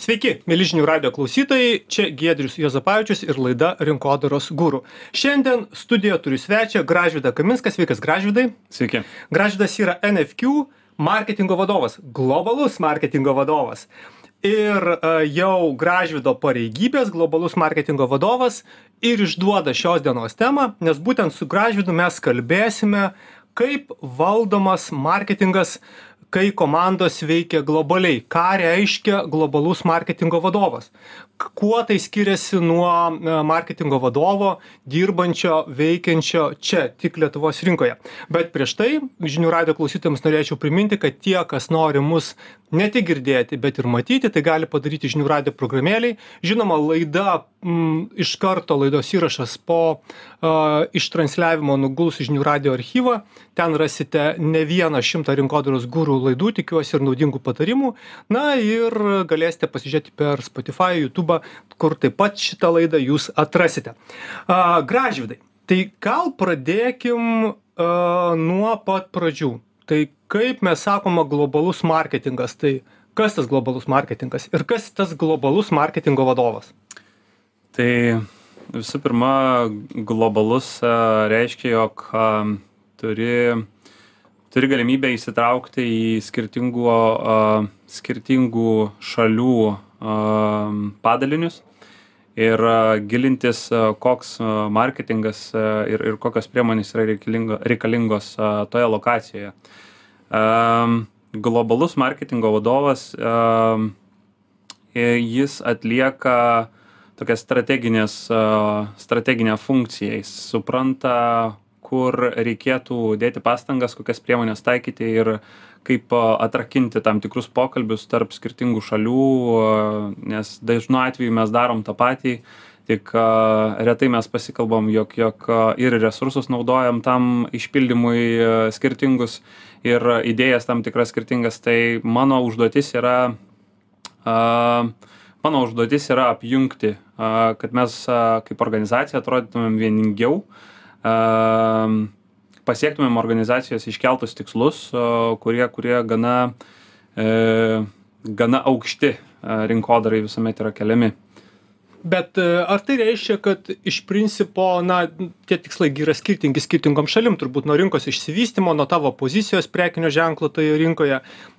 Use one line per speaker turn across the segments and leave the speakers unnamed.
Sveiki, mėlyžinių radio klausytojai, čia Giedrius Jozapavičius ir laida Rinkodaros gūrų. Šiandien studijoje turiu svečią Gražvydą Kaminską, sveikas Gražvydai.
Sveiki.
Gražvydas yra NFQ marketingo vadovas, globalus marketingo vadovas. Ir uh, jau Gražvydo pareigybės globalus marketingo vadovas ir išduoda šios dienos temą, nes būtent su Gražvydu mes kalbėsime, kaip valdomas marketingas uh, kai komandos veikia globaliai. Ką reiškia globalus marketingo vadovas kuo tai skiriasi nuo e, marketingo vadovo dirbančio veikiančio čia tik lietuvos rinkoje. Bet prieš tai žinių radijo klausytojams norėčiau priminti kad tie kas nori mus ne tik girdėti bet ir matyti tai gali padaryti žinių radijo programėlėj. Žinoma laida m, iš karto laidos įrašas po a, ištransliavimo nuguls į žinių radijo archyvą. Ten rasite ne vieną šimtą rinkodaros guru laidų tikiuosi ir naudingų patarimų. Na ir galėsite pasižiūrėti per spotify youtube youtube, kur taip pat šitą laidą jūs atrasite. Gražvidai, tai gal pradėkim nuo pat pradžių. Tai kaip mes sakoma globalus marketingas, tai kas tas globalus marketingas ir kas tas globalus marketingo vadovas?
Tai visų pirma, globalus reiškia, jog turi, turi galimybę įsitraukti į skirtingų, skirtingų šalių padalinius ir gilintis, koks marketingas ir, ir kokios priemonės yra reikalingos toje lokacijoje. Globalus marketingo vadovas, jis atlieka tokią strateginę funkciją, jis supranta, kur reikėtų dėti pastangas, kokias priemonės taikyti ir kaip atrakinti tam tikrus pokalbius tarp skirtingų šalių, nes dažnu atveju mes darom tą patį, tik retai mes pasikalbam, jog, jog ir resursus naudojam tam išpildymui skirtingus ir idėjas tam tikras skirtingas. Tai mano užduotis yra, mano užduotis yra apjungti, kad mes kaip organizacija atrodytumėm vieningiau pasiektumėm organizacijos iškeltus tikslus, kurie, kurie gana, e, gana aukšti rinkodarai visuomet yra keliami.
Bet e, ar tai reiškia, kad iš principo, na, tie tikslai yra skirtingi skirtingom šalim, turbūt nuo rinkos išsivystimo, nuo tavo pozicijos prekinio ženklo toje rinkoje.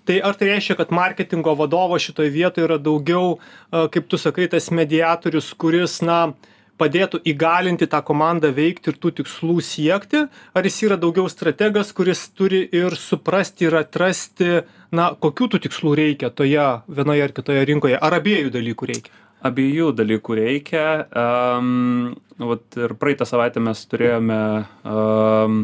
Tai ar tai reiškia, kad marketingo vadovo šitoje vietoje yra daugiau, kaip tu sakai, tas mediatorius, kuris, na, padėtų įgalinti tą komandą veikti ir tų tikslų siekti ar jis yra daugiau strategas kuris turi ir suprasti ir atrasti na kokių tų tikslų reikia toje vienoje ar kitoje rinkoje ar abiejų dalykų reikia?
Abiejų dalykų reikia. Um, vat ir praeitą savaitę mes turėjome um,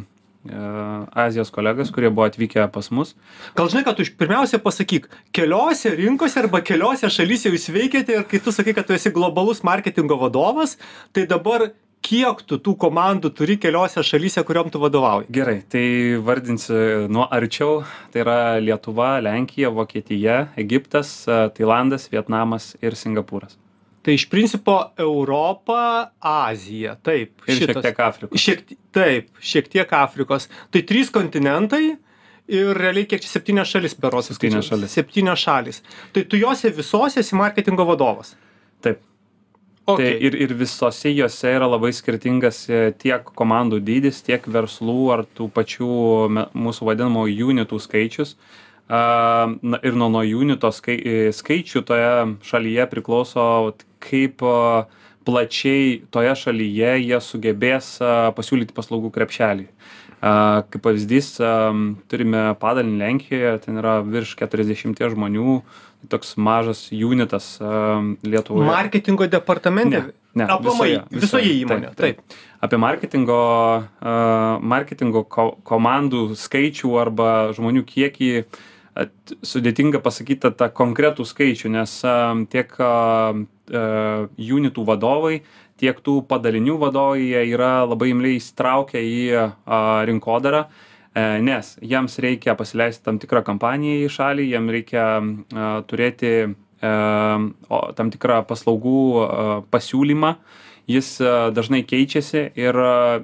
Azijos kolegas, kurie buvo atvykę pas mus.
Gal žinai, kad tu pirmiausia pasakyk, keliose rinkose arba keliose šalyse jūs veikiate ir kai tu sakai, kad tu esi globalus marketingo vadovas, tai dabar kiek tu tų komandų turi keliose šalyse, kuriuom tu vadovauji?
Gerai, tai vardinsiu nuo arčiau. Tai yra Lietuva, Lenkija, Vokietija, Egiptas, Tailandas, Vietnamas ir Singapūras.
Tai iš principo Europa, Azija, taip.
Šiek tiek Afrikos.
Šiek, taip, šiek tiek Afrikos. Tai trys kontinentai ir realiai kiek čia septynios šalis beros.
Septynios šalis.
Septynios šalis. Tai tu juose visose esi marketingo vadovas.
Taip. Okay. Tai ir, ir visose juose yra labai skirtingas e, tiek komandų dydis, tiek verslų ar tų pačių mūsų vadinamų unitų skaičius. Uh, na ir nuo nuo junito skai skaičių toje šalyje priklauso kaip plačiai toje šalyje jie sugebės pasiūlyti paslaugų krepšelį. Kaip pavyzdys, turime padalinį Lenkijoje, ten yra virš 40 žmonių, toks mažas unitas Lietuvoje.
Marketingo departamente?
Ne, ne
aplamai, visoje, visoje, įmonėje. Taip, taip.
taip. Apie marketingo, marketingo komandų skaičių arba žmonių kiekį sudėtinga pasakyti tą konkretų skaičių, nes tiek unitų vadovai, tiek tų padalinių vadovai jie yra labai imliai įsitraukę į rinkodarą, e, nes jiems reikia pasileisti tam tikrą kampaniją į šalį, jiems reikia turėti e, tam tikrą paslaugų pasiūlymą, jis dažnai keičiasi ir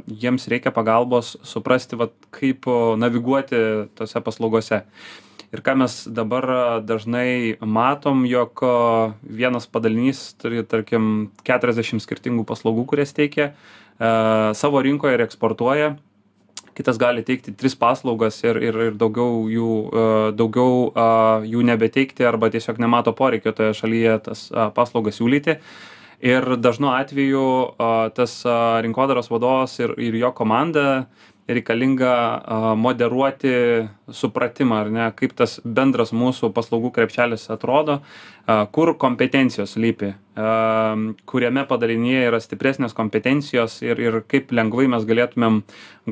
jiems reikia pagalbos suprasti, vat, kaip naviguoti tose paslaugose ir ką mes dabar dažnai matom jog vienas padalinys turi tarkim keturiasdešim skirtingų paslaugų kurias teikia savo rinkoje ir eksportuoja. Kitas gali teikti tris paslaugas ir ir ir daugiau jų daugiau jų nebeteikti arba tiesiog nemato poreikio toje šalyje tas paslaugas siūlyti. Ir dažnu atveju tas rinkodaros vadovas ir ir jo komanda reikalinga moderuoti supratimą ar ne kaip tas bendras mūsų paslaugų krepšelis atrodo kur kompetencijos slypi kuriame padalinyje yra stipresnės kompetencijos ir ir kaip lengvai mes galėtumėm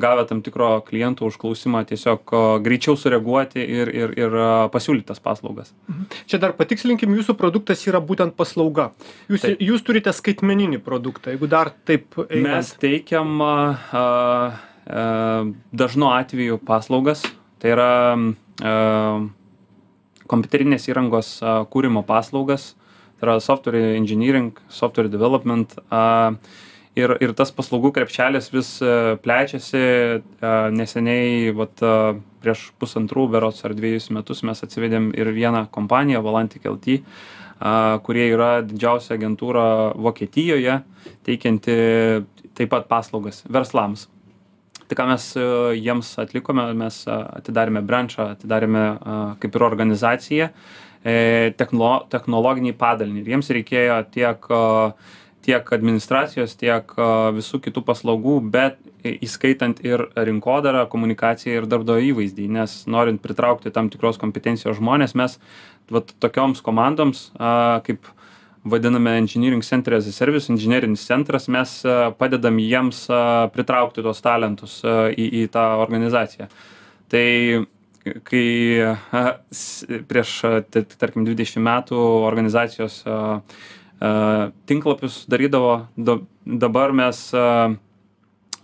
gavę tam tikro kliento užklausimą tiesiog greičiau sureaguoti ir ir ir pasiūlyt tas paslaugas.
Mhm. čia dar patikslinkim jūsų produktas yra būtent paslauga. Jūs jūs turite skaitmeninį produktą jeigu dar taip
mes teikiam E, dažnu atveju paslaugas, tai yra e, kompiuterinės įrangos e, kūrimo paslaugas, tai yra software engineering, software development. Ir, ir tas paslaugų krepšelis vis plečiasi. Neseniai, vat, prieš pusantrų berots ar dviejus metus mes atsivedėm ir vieną kompaniją, Valantic LT, kurie yra didžiausia agentūra Vokietijoje, teikianti taip pat paslaugas verslams tai ką mes e, jiems atlikome mes e, atidarėme brančą atidarėme e, kaip ir organizaciją techno technologinį padalinį. Ir jiems reikėjo tiek tiek administracijos tiek visų kitų paslaugų bet įskaitant ir rinkodarą komunikaciją ir darbdavio įvaizdį. Nes norint pritraukti tam tikros kompetencijos žmones mes vat tokioms komandoms kaip vadiname engineering center as a service inžinerinis centras mes e, padedam jiems e, pritraukti tuos talentus e, į, į tą organizaciją. Tai kai prieš, tarkim, 20 metų organizacijos tinklapius darydavo, dabar mes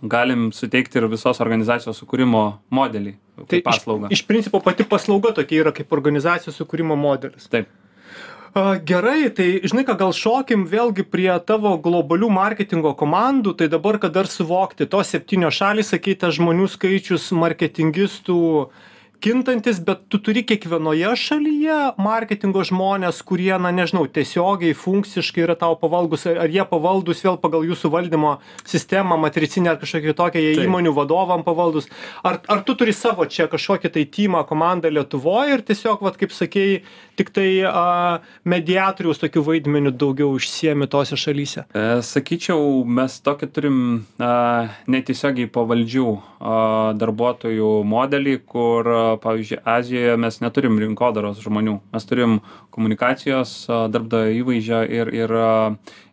galim suteikti ir visos organizacijos sukūrimo modelį.
Tai paslaugą. Iš, iš principo pati paslauga tokia yra kaip organizacijos sukūrimo modelis.
Taip
gerai tai žinai ką gal šokim vėlgi prie tavo globalių marketingo komandų. Tai dabar kad dar suvokti tos septynios šalys sakei tas žmonių skaičius marketingistų kintantis bet tu turi kiekvienoje šalyje marketingo žmones kurie na nežinau tiesiogiai funkciškai yra tau pavaldūs ar jie pavaldūs vėl pagal jūsų valdymo sistemą matricinę ar kažkokią kitokią jie įmonių vadovam pavaldūs. Ar ar tu turi savo čia kažkokį tai tymą komandą lietuvoj ir tiesiog vat kaip sakei tiktai a mediatoriaus tokiu vaidmeniu daugiau užsiemi tose šalyse?
E, sakyčiau mes tokį turim a netiesiogiai pavaldžių a darbuotojų modelį kur pavyzdžiui azijoje mes neturim rinkodaros žmonių. Mes turim komunikacijos darbdavio įvaizdžio ir ir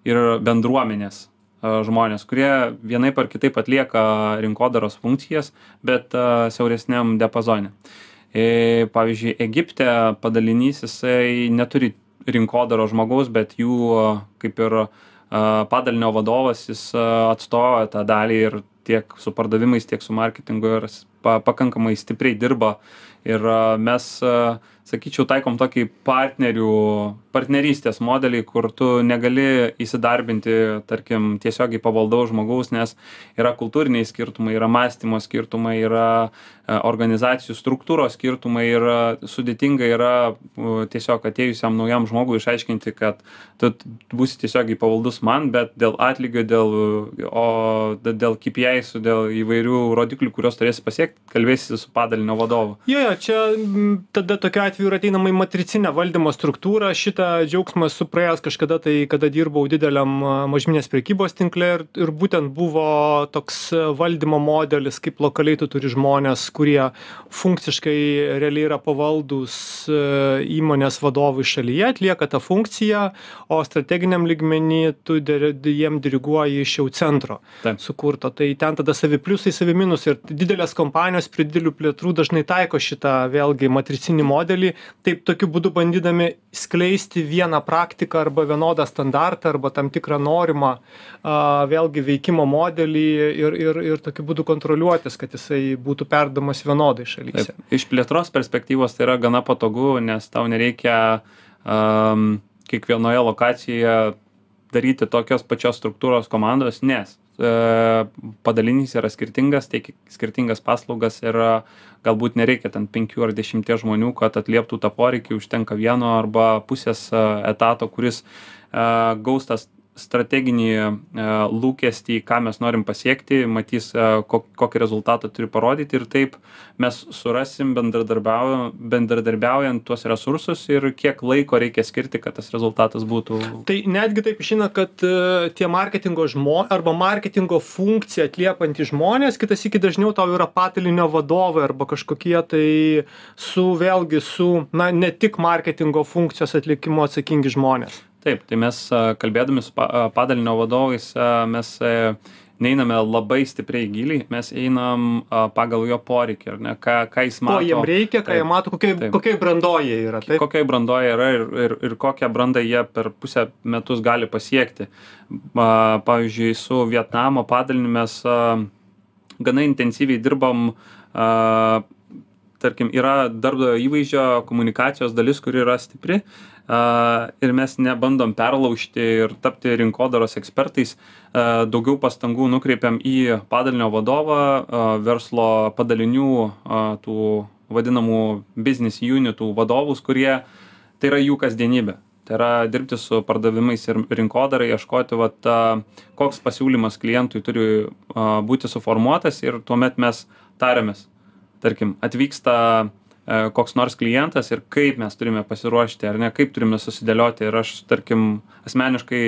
ir bendruomenės žmonės kurie vienaip ar kitaip atlieka rinkodaros funkcijas bet siauresniam diapazone. E, pavyzdžiui egipte padalinys jisai neturi rinkodaros žmogaus bet jų kaip ir padalinio vadovas jis atstovauja tą dalį ir tiek su pardavimais tiek su marketingu ir pa pakankamai stipriai dirba. Ir mes sakyčiau taikom tokį partnerių partnerystės modelį kur tu negali įsidarbinti tarkim tiesiogiai pavaldaus žmogaus nes yra kultūriniai skirtumai yra mąstymo skirtumai yra e, organizacijų struktūros skirtumai ir sudėtinga yra tiesiog atėjusiam naujam žmogui išaiškinti kad tu būsi tiesiogiai pavaldus man bet dėl atlygio dėl o dėl kipiaisų dėl įvairių rodiklių kuriuos turėsi pasiekt kalbėsiesi su padalinio vadovu.
Jo jo čia tada tokiu atveju ir ateinama į matricinę valdymo struktūrą šitą džiaugsmą esu praėjęs kažkada tai kada dirbau dideliam mažmeninės prekybos tinkle ir ir būtent buvo toks valdymo modelis kaip lokaliai tu turi žmones kurie funkciškai realiai yra pavaldūs įmonės vadovui šalyje atlieka tą funkciją o strateginiam lygmeny tu dir jiem diriguoji iš jau centro sukurto. Tai ten tada savi pliusai savi minusai ir didelės kompanijos prie didelių plėtrų dažnai taiko šitą vėlgi matricinį modelį. Taip tokiu būdu bandydami skleisti vieną praktiką arba vienodą standartą arba tam tikrą norimą a vėlgi veikimo modelį ir ir ir tokiu būdu kontroliuotis kad jisai būtų perduodamas vienodai šalyse.
Iš plėtros perspektyvos tai yra gana patogu nes tau nereikia am kiekvienoje lokacijoje daryti tokios pačios struktūros komandos nes padalinys yra skirtingas, teikia skirtingas paslaugas ir galbūt nereikia ten penkių ar dešimties žmonių, kad atlieptų tą poreikį, užtenka vieno arba pusės etato, kuris gaus tas strateginį e, lūkestį, ką mes norim pasiekti, matys, e, kokį rezultatą turi parodyti ir taip mes surasim bendradarbiaujant tuos resursus ir kiek laiko reikia skirti, kad tas rezultatas būtų.
Tai netgi taip išina, kad e, tie marketingo žmonės arba marketingo funkciją atliepantys žmonės, kitas iki dažniau tau yra patalinio vadovai arba kažkokie tai su vėlgi su, na, ne tik marketingo funkcijos atlikimo atsakingi žmonės
taip tai mes kalbėdami su padalinio vadovais mes neiname labai stipriai giliai, mes einam pagal jo poreikį, ar ne, ką, ką jis mato.
Ko jiem reikia, ką jie mato, kokiai, kokiai brandoje yra.
Taip? Kokiai brandoje yra ir, ir, ir kokią brandą jie per pusę metus gali pasiekti. Pavyzdžiui, su Vietnamo padaliniu mes gana intensyviai dirbam tarkim, yra darbdavio įvaizdžio komunikacijos dalis, kuri yra stipri, ir mes nebandom perlaužti ir tapti rinkodaros ekspertais, daugiau pastangų nukreipiam į padalinio vadovą, verslo padalinių, tų vadinamų business unitų vadovus, kurie tai yra jų kasdienybė. Tai yra dirbti su pardavimais ir rinkodarai, ieškoti, vat, koks pasiūlymas klientui turi būti suformuotas ir tuomet mes tariamės. Tarkim, atvyksta uh, koks nors klientas ir kaip mes turime pasiruošti ar ne kaip turime susidėlioti. Ir aš tarkim asmeniškai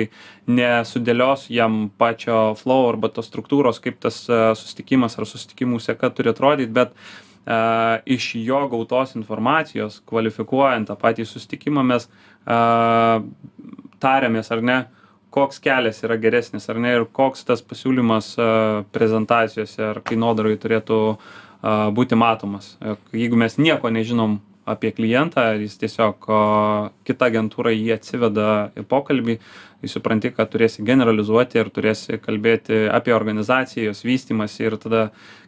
nesudėliosiu jam pačio flow arba tos struktūros kaip tas e, susitikimas ar susitikimų seka turi atrodyt bet e, iš jo gautos informacijos kvalifikuojant tą patį susitikimą mes a, tariamės ar ne koks kelias yra geresnis ar ne ir koks tas pasiūlymas a, prezentacijose ar kainodarai turėtų būti matomas. Jeigu mes nieko nežinom apie klientą, jis tiesiog kita agentūra jį atsiveda į pokalbį, jis supranti, kad turėsi generalizuoti ir turėsi kalbėti apie organizaciją, jos vystimąsi ir tada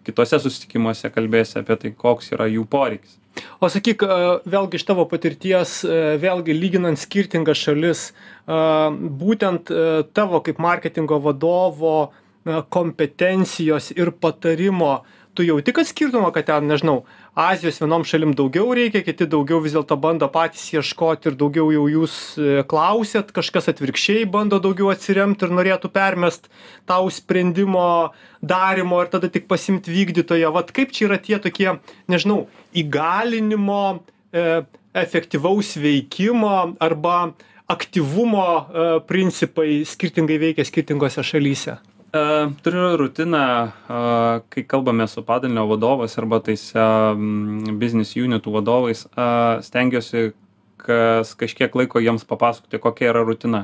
kitose susitikimuose kalbėsi apie tai, koks yra jų poreikis.
O sakyk, vėlgi iš tavo patirties, vėlgi lyginant skirtingas šalis, būtent tavo kaip marketingo vadovo kompetencijos ir patarimo, tu jauti kad skirtumą kad ten nežinau azijos vienom šalim daugiau reikia kiti daugiau vis dėlto bando patys ieškot ir daugiau jau jūs e, klausiat kažkas atvirkščiai bando daugiau atsiremt ir norėtų permest tau sprendimo darymo ir tada tik pasiimt vykdytoją. Vat kaip čia yra tie tokie nežinau įgalinimo e, efektyvaus veikimo arba aktyvumo e, principai skirtingai veikia skirtingose šalyse
Uh, turiu rutiną, uh, kai kalbame su padalinio vadovas arba tais uh, business unitų vadovais, uh, stengiuosi kas kažkiek laiko jiems papasakoti, kokia yra rutina,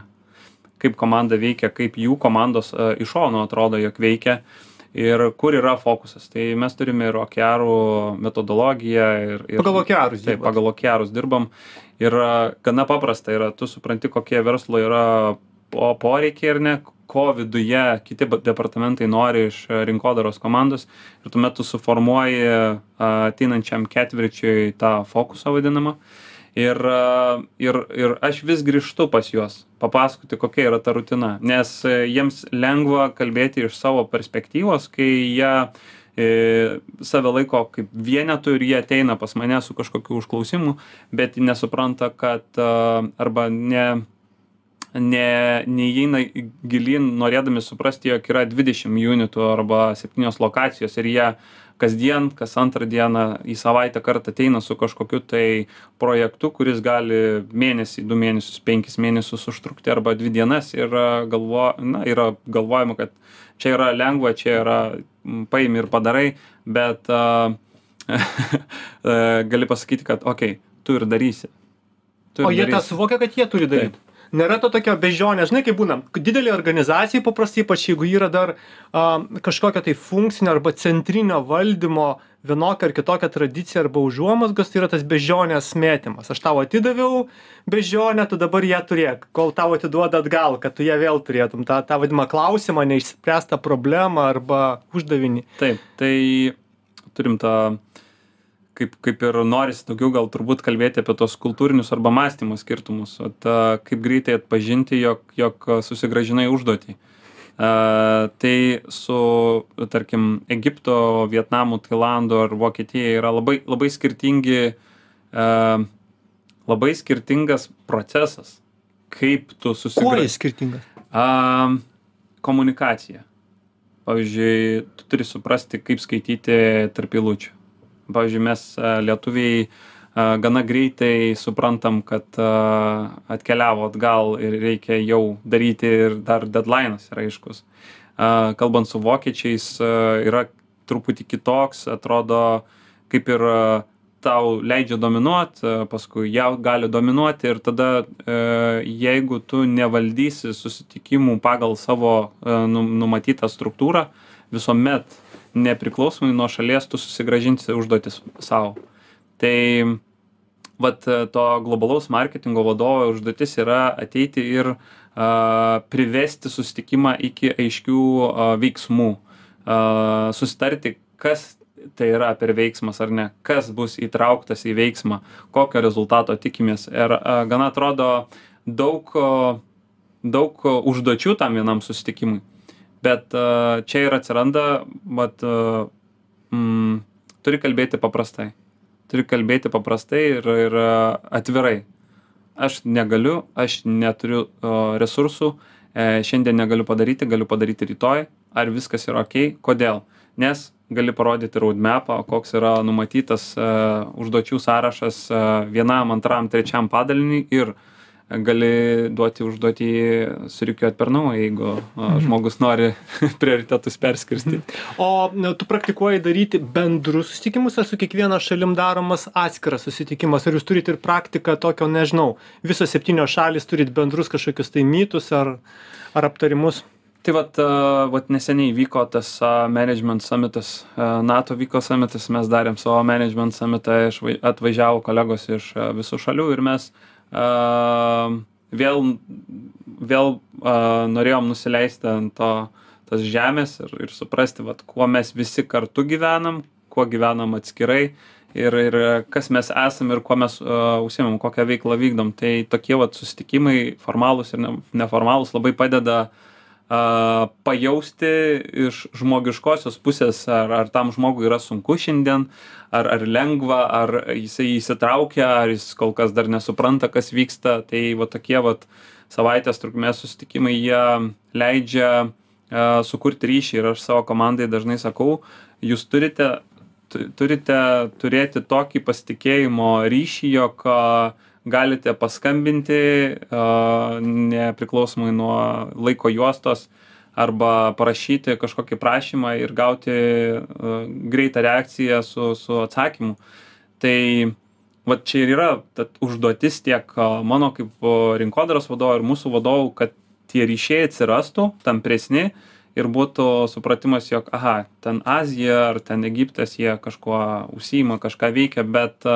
kaip komanda veikia, kaip jų komandos uh, iš šono atrodo, jog veikia ir kur yra fokusas. Tai mes turime ir okearų metodologiją. Ir, ir,
pagal okearus.
Taip, pagal okearus dirbam. Ir gana paprasta yra, tu supranti, kokie verslo yra po poreikiai ar ne, ko viduje kiti departamentai nori iš e, rinkodaros komandos ir tuomet tu suformuoji ateinančiam ketvirčiui tą fokusą vadinamą. Ir, ir, ir aš vis grįžtu pas juos, papasakoti, kokia yra ta rutina, nes e, jiems lengva kalbėti iš savo perspektyvos, kai jie e, save laiko kaip vienetų ir jie ateina pas mane su kažkokiu užklausimu, bet nesupranta, kad arba ne, ne neįeina gilyn norėdami suprasti jog yra dvidešim junitų arba septynios lokacijos ir jie kasdien kas antrą dieną į savaitę kartą ateina su kažkokiu tai projektu kuris gali mėnesį du mėnesius penkis mėnesius užtrukti arba dvi dienas ir galvo na yra galvojama kad čia yra lengva čia yra paimi ir padarai bet a, gali pasakyti kad okei tu ir darysi.
Tu ir o jie tą suvokia kad jie turi daryt? Taip nėra to tokio beždžionės. Žinai kaip būna didelėj organizacijoj paprastai ypač jeigu yra dar a kažkokio tai funkcinio arba centrinio valdymo vienokia ar kitokia tradicija arba užuomazgos tai yra tas beždžionės mėtymas. Aš tau atidaviau beždžionę tu dabar ją turėk. Kol tau atiduoda atgal kad tu ją vėl turėtum. Tą tą vadinamą klausimą neišspręstą problemą arba uždavinį.
Taip tai turim tą kaip kaip ir norisi daugiau gal turbūt kalbėti apie tuos kultūrinius arba mąstymo skirtumus vat kaip greitai atpažinti jog jog susigrąžinai užduotį Tai su, tarkim, Egipto, Vietnamu, Tailandu ar Vokietija yra labai, labai skirtingi, labai skirtingas procesas, kaip tu susigražini.
Kuo jis skirtingas?
Komunikacija. Pavyzdžiui, tu turi suprasti, kaip skaityti tarp eilučių. Pavyzdžiui, mes lietuviai gana greitai suprantam, kad atkeliavo atgal ir reikia jau daryti ir dar deadline'as yra aiškus. Kalbant su vokiečiais yra truputį kitoks, atrodo kaip ir tau leidžia dominuot, paskui jie gali dominuoti ir tada jeigu tu nevaldysi susitikimų pagal savo nu, numatytą struktūrą, visuomet nepriklausomai nuo šalies tu susigražinsi užduotis savo. Tai vat to globalaus marketingo vadovo užduotis yra ateiti ir a, privesti susitikimą iki aiškių a, veiksmų, a, susitarti, kas tai yra per veiksmas ar ne, kas bus įtrauktas į veiksmą, kokio rezultato tikimės. Ir a, gana atrodo daug, daug užduočių tam vienam susitikimui. Bet a, čia ir atsiranda, vat, a, mm, turi kalbėti paprastai turi kalbėti paprastai ir, ir e, atvirai. Aš negaliu, aš neturiu o, resursų, e, šiandien negaliu padaryti, galiu padaryti rytoj, ar viskas yra ok, kodėl. Nes gali parodyti roadmapą, koks yra numatytas e, užduočių sąrašas e, vienam, antram, trečiam padaliniui ir e, gali duoti užduotį surikiuot per naują, jeigu mhm. žmogus nori prioritetus perskirstyti.
O tu praktikuoji daryti bendrus susitikimus ar su kiekviena šalim daromas atskiras susitikimas? Ar jūs turite ir praktiką tokio, nežinau, visos septynios šalis turit bendrus kažkokius tai mytus ar, ar aptarimus?
Tai vat, vat neseniai vyko tas management summitas, NATO vyko summitas, mes darėm savo management summitą, atvažiavo kolegos iš visų šalių ir mes uh, vėl, vėl norėjom nusileisti ant to, tos žemės ir, ir suprasti, vat, kuo mes visi kartu gyvenam, kuo gyvenam atskirai ir, ir kas mes esam ir kuo mes uh, užsiemam, kokią veiklą vykdom. Tai tokie vat, susitikimai, formalūs ir neformalūs, labai padeda uh, a, pajausti iš žmogiškosios pusės, ar, ar tam žmogui yra sunku šiandien, ar, ar lengva, ar jisai įsitraukia, ar jis kol kas dar nesupranta, kas vyksta. Tai va tokie va savaitės trukmės susitikimai, jie leidžia a, sukurti ryšį ir aš savo komandai dažnai sakau, jūs turite, turite turėti tokį pasitikėjimo ryšį, jog galite paskambinti nepriklausomai nuo laiko juostos arba parašyti kažkokį prašymą ir gauti greitą reakciją su, su atsakymu. Tai va čia ir yra užduotis tiek mano kaip rinkodaros vadovo ir mūsų vadovų, kad tie ryšiai atsirastų tampresni ir būtų supratimas, jog, aha, ten Azija ar ten Egiptas jie kažkuo užsima, kažką veikia, bet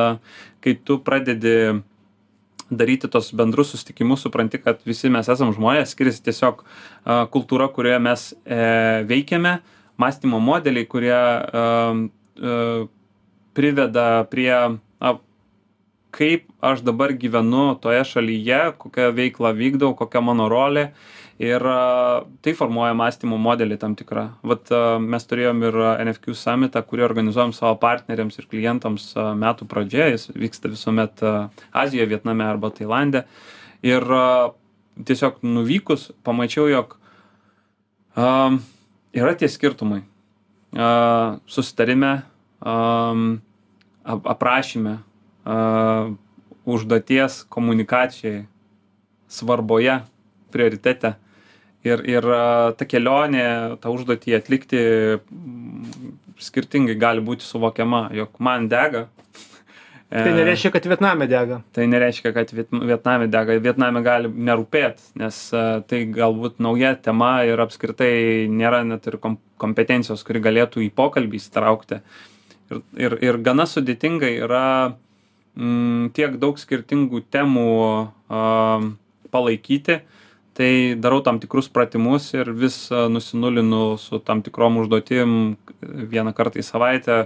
kai tu pradedi daryti tuos bendrus susitikimus supranti kad visi mes esam žmonės skiriasi tiesiog kultūra kurioje mes e, veikiame mąstymo modeliai kurie priveda prie kaip aš dabar gyvenu toje šalyje kokią veiklą vykdau kokia mano rolė. Ir tai formuoja mąstymo modelį tam tikrą. Vat mes turėjom ir nfq samitą kurį organizuojam savo partneriams ir klientams metų pradžioje. Jis vyksta visuomet azijoj vietname arba tailande. Ir tiesiog nuvykus pamačiau jog a, yra tie skirtumai. A, susitarime a, aprašyme a, užduoties komunikacijai svarboje prioritete ir ir ta kelionė tą užduotį atlikti skirtingai gali būti suvokiama jog man dega
Tai nereiškia, kad Vietname dega.
Tai nereiškia, kad Vietname dega. Vietname gali nerūpėti, nes tai galbūt nauja tema ir apskritai nėra net ir kompetencijos, kuri galėtų į pokalbį įsitraukti. Ir, ir, ir gana sudėtingai yra m, tiek daug skirtingų temų a, palaikyti, tai darau tam tikrus pratimus ir vis nusinulinu su tam tikrom užduotim vieną kartą į savaitę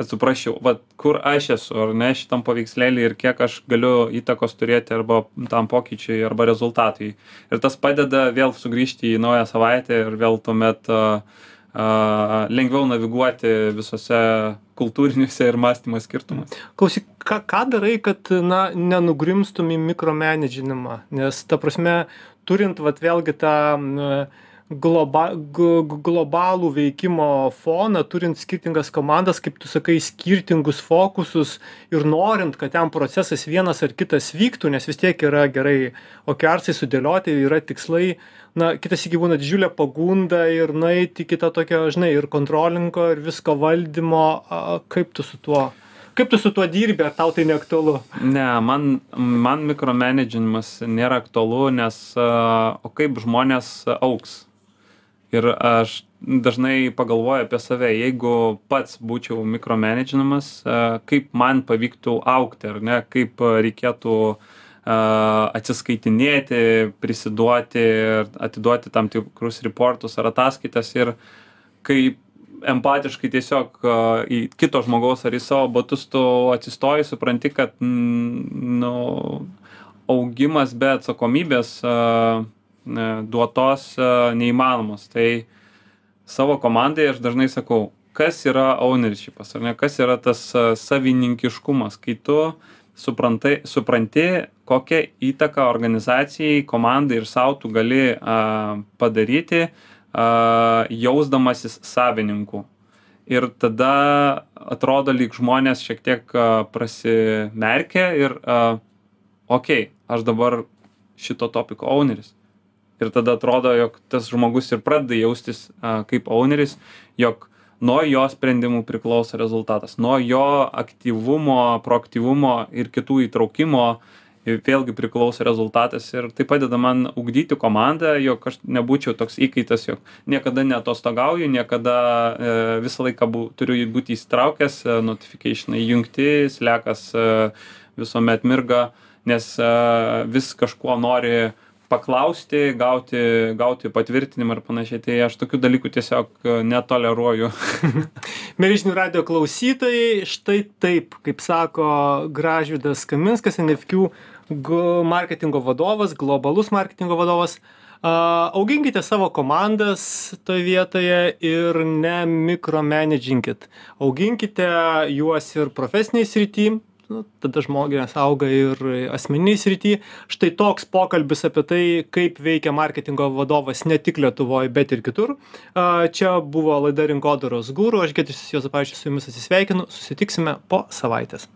kad suprasčiau, va, kur aš esu, ar ne šitam paveikslėlį ir kiek aš galiu įtakos turėti arba tam pokyčiui arba rezultatui. Ir tas padeda vėl sugrįžti į naują savaitę ir vėl tuomet uh, lengviau naviguoti visose kultūriniuose ir mąstymo skirtumus.
Klausyk, ką, ką darai, kad na, nenugrimstum į mikromanaginimą? Nes ta prasme, turint vat, vėlgi tą uh, globa g globalų veikimo foną turint skirtingas komandas kaip tu sakai skirtingus fokusus ir norint kad ten procesas vienas ar kitas vyktų nes vis tiek yra gerai okearsai sudėlioti yra tikslai. Na kitą sykį būna didžiulė pagunda ir nueit iki to tokio žinai ir kontrolingo ir visko valdymo. A kaip tu su tuo kaip tu su tuo dirbi ar tau tai neaktualu?
Ne man man mikromenedžinimas nėra aktualu nes a o kaip žmonės augs ir aš dažnai pagalvoju apie save jeigu pats būčiau mikromenedžinamas kaip man pavyktų augti ar ne? Kaip reikėtų atsiskaitinėti prisiduoti atiduoti tam tikrus riportus ar ataskaitas ir kaip empatiškai tiesiog į kito žmogaus ar į savo batus tu atsistoji supranti kad nu augimas be atsakomybės duotos neįmanomos. Tai savo komandai aš dažnai sakau, kas yra ownershipas, ar ne, kas yra tas savininkiškumas, kai tu suprantai, supranti, kokią įtaką organizacijai, komandai ir savo tu gali a, padaryti, a, jausdamasis savininku. Ir tada atrodo, lyg žmonės šiek tiek a, prasimerkia ir, a, okei, okay, aš dabar šito topiko owneris ir tada atrodo jog tas žmogus ir pradeda jaustis a, kaip owneris, jog nuo jo sprendimų priklauso rezultatas, nuo jo aktyvumo, proaktyvumo ir kitų įtraukimo vėlgi priklauso rezultatas. Ir tai padeda man ugdyti komandą, jog aš nebūčiau toks įkaitas, jog niekada netostogauju, niekada e, visą laiką bu, turiu būti įsitraukęs, e, notifikationai jungti, slekas e, visuomet mirga, nes e, vis kažkuo nori e, paklausti gauti gauti patvirtinimą ir panašiai. Tai aš tokių dalykų tiesiog e, netoleruoju.
Mieli žinių radijo klausytojai štai taip kaip sako gražvydas kaminskas nfq marketingo vadovas globalus marketingo vadovas. Auginkite savo komandas toj vietoje ir ne mikromenedžinkit auginkite juos ir profesinėj srity nu tada žmonės auga ir asmeninėj srity. Štai toks pokalbis apie tai kaip veikia marketingo vadovas ne tik lietuvoj bet ir kitur. A čia buvo laida rinkodaros guru aš giedrius juozapavičius su jumis atsisveikinu susitiksime po savaitės